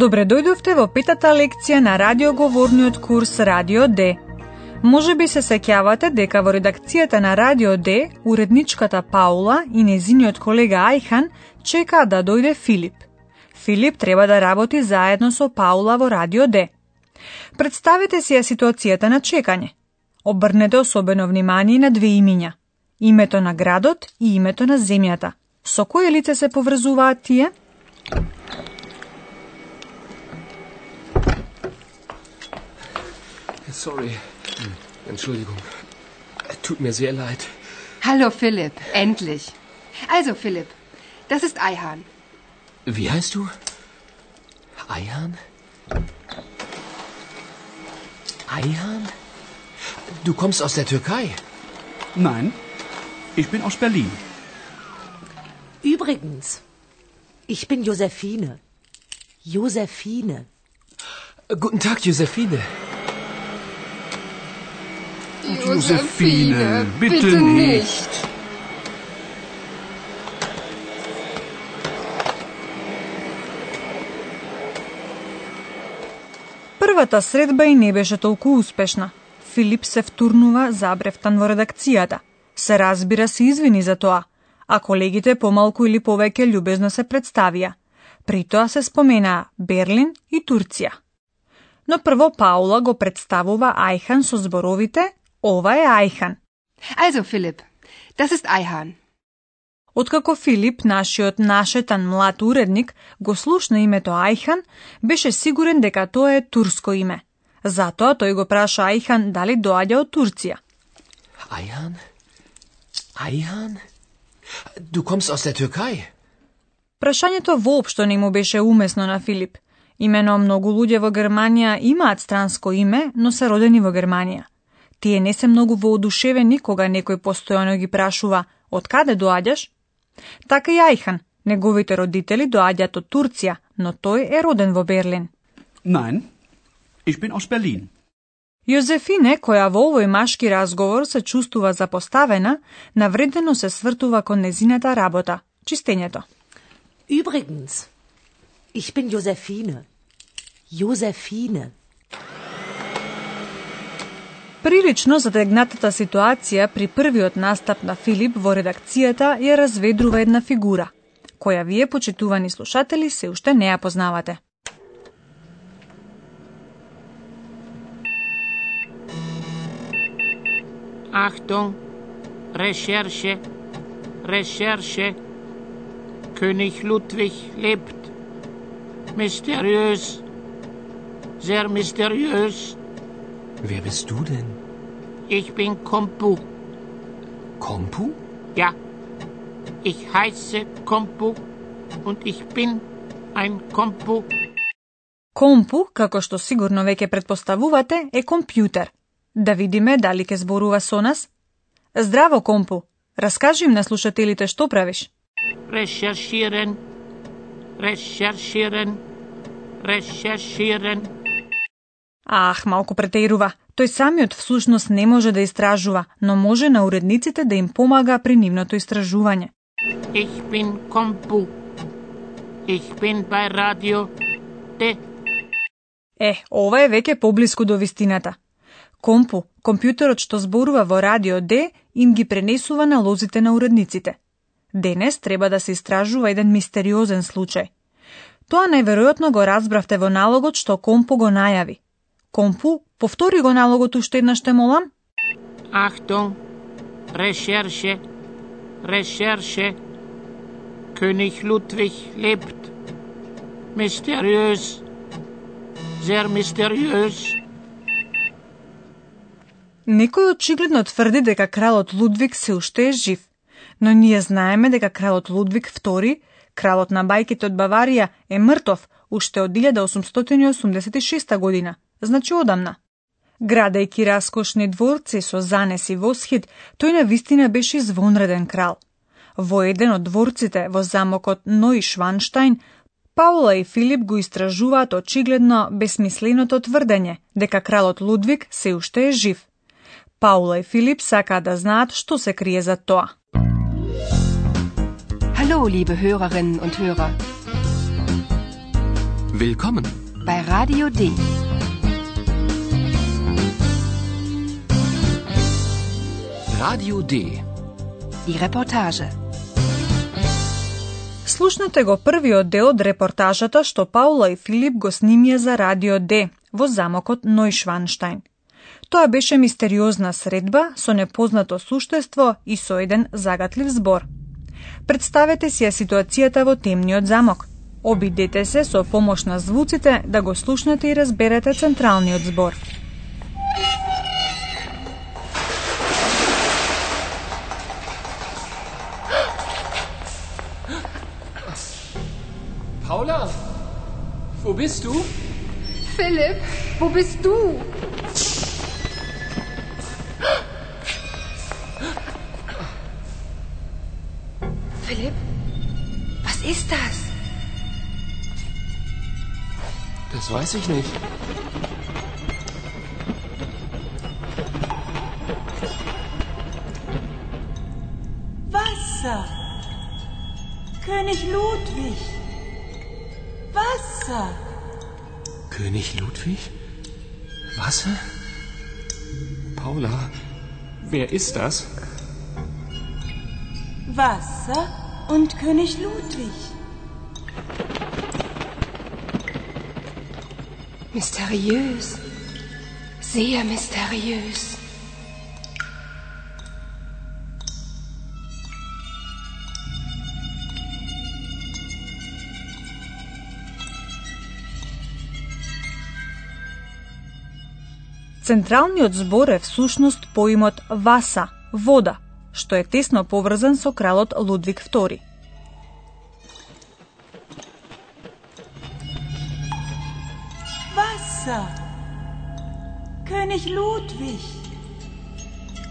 Добре дојдовте во петата лекција на радиоговорниот курс Радио Д. Може би се сеќавате дека во редакцијата на Радио Д, уредничката Паула и незиниот колега Ајхан чека да дојде Филип. Филип треба да работи заедно со Паула во Радио Д. Представете си ја ситуацијата на чекање. Обрнете особено внимание на две имиња. Името на градот и името на земјата. Со кое лице се поврзуваат тие? Sorry. Entschuldigung. Tut mir sehr leid. Hallo Philipp, endlich. Also Philipp, das ist Eihahn. Wie heißt du? Eihan? Eihan? Du kommst aus der Türkei. Nein, ich bin aus Berlin. Übrigens, ich bin Josephine. Josephine. Guten Tag, Josephine. Josephine, bitte nicht. Првата средба и не беше толку успешна. Филип се втурнува забревтан во редакцијата. Се разбира се извини за тоа, а колегите помалку или повеќе љубезно се представија. При тоа се споменаа Берлин и Турција. Но прво Паула го представува Ајхан со зборовите Ова е Ајхан. Also Philipp, das ist Eihahn. Откако Филип, нашиот нашетан млад уредник, го слушна името Ајхан, беше сигурен дека тоа е турско име. Затоа тој го праша Ајхан дали доаѓа од Турција. Eihan? Eihan? Du kommst aus der Türkei. Прашањето воопшто не му беше умесно на Филип. Имено многу луѓе во Германија имаат странско име, но се родени во Германија. Тие не се многу воодушевени кога некој постојано ги прашува од каде доаѓаш? Така и Ајхан, неговите родители доаѓаат од Турција, но тој е роден во Берлин. Nein, ich bin aus Berlin. Јозефине, која во овој машки разговор се чувствува запоставена, навредено се свртува кон незината работа, чистењето. Übrigens, ich bin Josephine. Josephine. Прилично затегнатата ситуација при првиот настап на Филип во редакцијата ја разведрува една фигура, која вие, почитувани слушатели, се уште не ја познавате. Achtung, Recherche, Recherche. König Ludwig lebt. Mysteriös, sehr mysteriös. Wer bist du denn? Ich bin Kompu. Kompu? Ja, ich heiße Kompu und ich bin ein Kompu. Компу, како што сигурно веќе предпоставувате, е компјутер. Да видиме дали ке зборува со нас. Здраво, Компу. Раскажи им на слушателите што правиш. Recherchieren, recherchieren, recherchieren. Ах, малку претерува. Тој самиот всушност не може да истражува, но може на уредниците да им помага при нивното истражување. Ich bin Kompu. Ich bin bei Radio D. Е, ова е веќе поблиску до вистината. Компу, компјутерот што зборува во радио Д, им ги пренесува на лозите на уредниците. Денес треба да се истражува еден мистериозен случај. Тоа најверојатно го разбравте во налогот што Компу го најави. Компу, повтори го налогот уште еднаш те молам? Achtung, Recherche, Recherche. König Ludwig lebt. Mysteriös, sehr mysteriös. Некој очигледно тврди дека кралот Лудвиг се уште е жив, но ние знаеме дека кралот Лудвиг II, кралот на бајките од Баварија, е мртов уште од 1886 година, значи одамна. Градејки раскошни дворци со занес и восхит, тој на вистина беше звонреден крал. Во еден од дворците во замокот Ној Шванштајн, Паула и Филип го истражуваат очигледно безсмисленото тврдење дека кралот Лудвиг се уште е жив. Паула и Филип сакаат да знаат што се крие за тоа. Hallo, liebe Hörerinnen und Hörer. Willkommen. Bei Radio D. Radio D. Die Reportage. Слушнете го првиот дел од репортажата што Паула и Филип го снимија за Радио Д во замокот Нојшванштајн. Тоа беше мистериозна средба со непознато суштество и со еден загатлив збор. Представете си ја ситуацијата во темниот замок. Обидете се со помош на звуците да го слушнете и разберете централниот збор. Bist du? Philipp, wo bist du? Philipp, was ist das? Das weiß ich nicht. Wasser. König Ludwig. Wasser. König Ludwig? Wasser? Paula, wer ist das? Wasser und König Ludwig. Mysteriös. Sehr mysteriös. Централниот збор е всушност поимот Васа, вода, што е тесно поврзан со кралот Лудвиг II. Wasser. König Ludwig.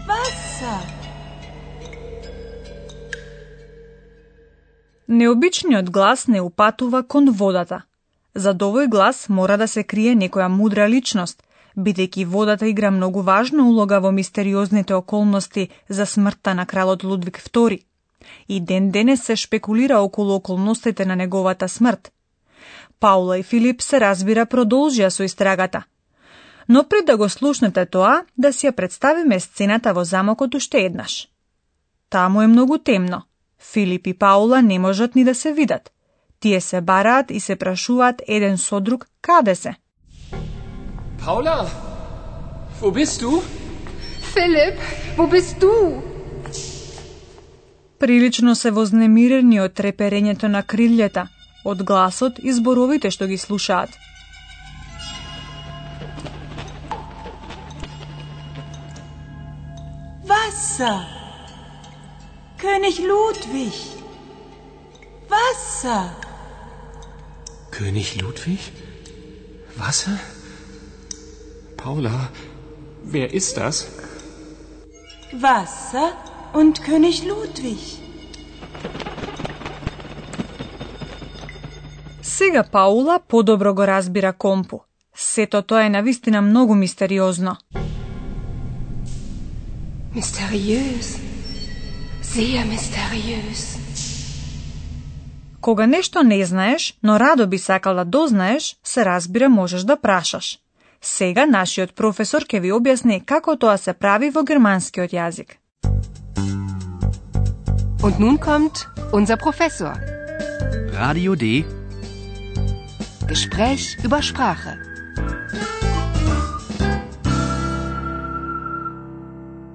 Wasser. Необичниот глас не упатува кон водата. За овој глас мора да се крие некоја мудра личност, бидејќи водата игра многу важна улога во мистериозните околности за смртта на кралот Лудвиг II. И ден денес се шпекулира околу околностите на неговата смрт. Паула и Филип се разбира продолжија со истрагата. Но пред да го слушнете тоа, да си ја представиме сцената во замокот уште еднаш. Таму е многу темно. Филип и Паула не можат ни да се видат. Тие се бараат и се прашуваат еден со друг каде се. Paula, wo bist du? Philipp, wo bist du? Прилично се вознемирени од треперењето на крилјета, од гласот и зборовите што ги слушаат. Wasser. König Ludwig. Wasser. König Ludwig? Wasser? Paula, wer ist das? Wasser und König Ludwig. Сега Паула подобро го разбира компу. Сето тоа е навистина многу мистериозно. Mysteriös. Sehr mysteriös. Кога нешто не знаеш, но радо би сакал да дознаеш, се разбира можеш да прашаш. Сега нашиот професор ќе ви објасни како тоа се прави во германскиот јазик. Und nun kommt unser Professor. Radio D. Gespräch über Sprache.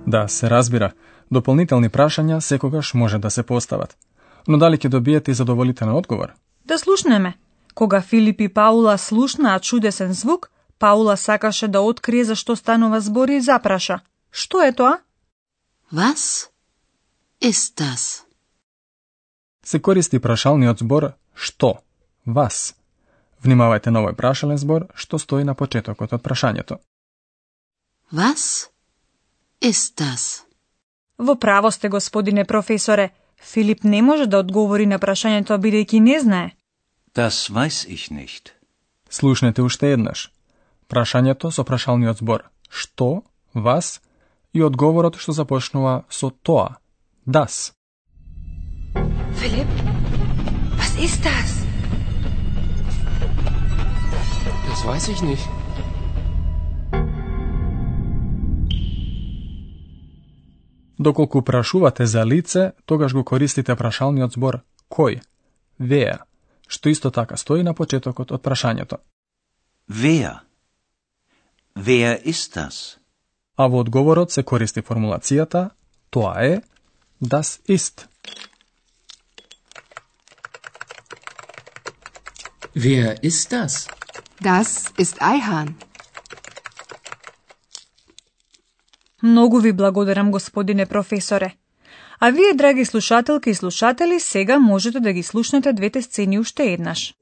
Да, се разбира, дополнителни прашања секогаш може да се постават. Но дали ќе добиете задоволителен одговор? Да слушнеме. Кога Филип и Паула слушнаа чудесен звук, Паула сакаше да открие за што станува збор и запраша. Што е тоа? Was ist das? Се користи прашалниот збор што, вас. Внимавајте на овој прашален збор што стои на почетокот од прашањето. Was ist das? Во право сте, господине професоре. Филип не може да одговори на прашањето бидејќи не знае. Das weiß ich nicht. Слушнете уште еднаш. Прашањето со прашалниот збор што, вас и одговорот што започнува со тоа, das. Philipp, was ist das? Das weiß ich nicht. Доколку прашувате за лице, тогаш го користите прашалниот збор кој, веа, што исто така стои на почетокот од прашањето. Wer? Wer ist das? А во одговорот се користи формулацијата тоа е das ist. Wer ist das? Das ist Eihahn. Многу ви благодарам, господине професоре. А вие, драги слушателки и слушатели, сега можете да ги слушнете двете сцени уште еднаш.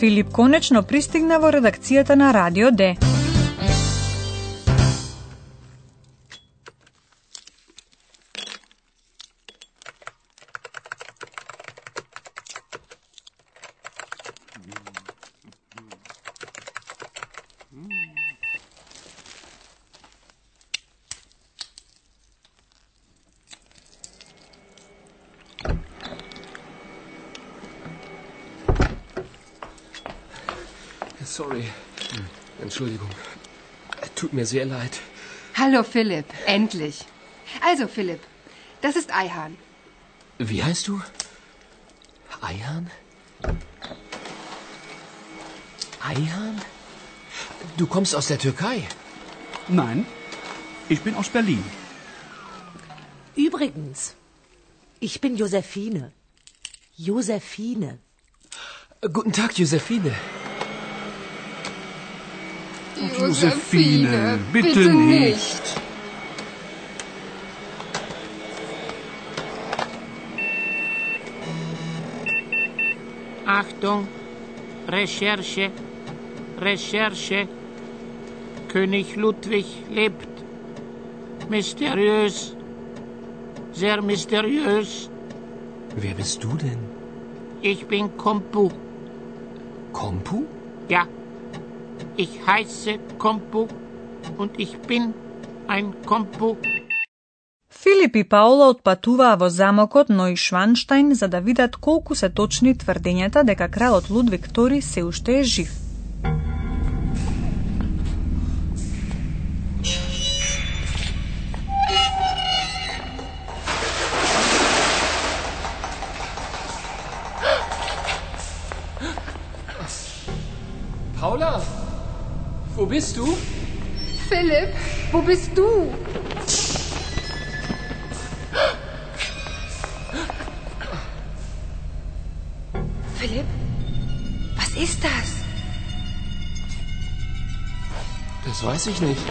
Филип конечно пристигна во редакцијата на Радио Д. Sorry. Entschuldigung. Tut mir sehr leid. Hallo Philipp, endlich. Also Philipp, das ist Eihahn. Wie heißt du? Eihan? Eihan? Du kommst aus der Türkei. Nein, ich bin aus Berlin. Übrigens, ich bin Josephine. Josephine. Guten Tag, Josephine. Josephine, bitte nicht. Achtung, Recherche, Recherche. König Ludwig lebt. Mysteriös, sehr mysteriös. Wer bist du denn? Ich bin Kompu. Kompu? Ja, ich heiße Kompu und ich bin ein Kompu. Филип и Паула отпатуваа во замокот Нојшванштајн за да видат колку се точни тврдењата дека кралот Лудвиг II се уште е жив. Ist das? Das weiß ich nicht.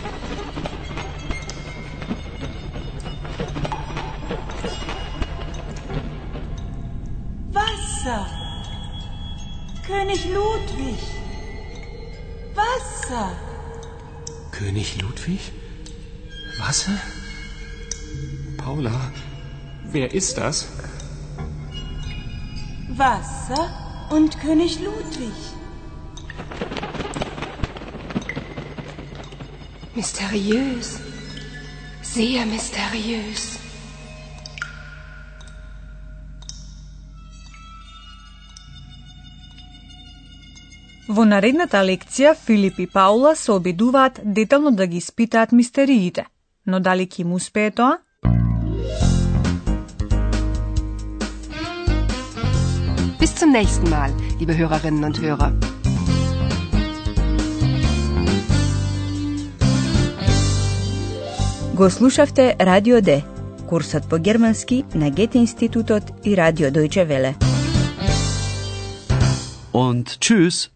Wasser. König Ludwig. Wasser. König Ludwig? Wasser? Paula, wer ist das? Wasser und König Ludwig. Mysteriös. Sehr mysteriös. Во наредната лекција Филип и Паула се обидуваат детално да ги испитаат мистериите, но дали ќе им успее тоа? Bis zum nächsten Mal, liebe Hörerinnen und Hörer. Го слушавте Радио Д, курсот по германски на Гете институтот и Радио Дојче Веле. Und tschüss.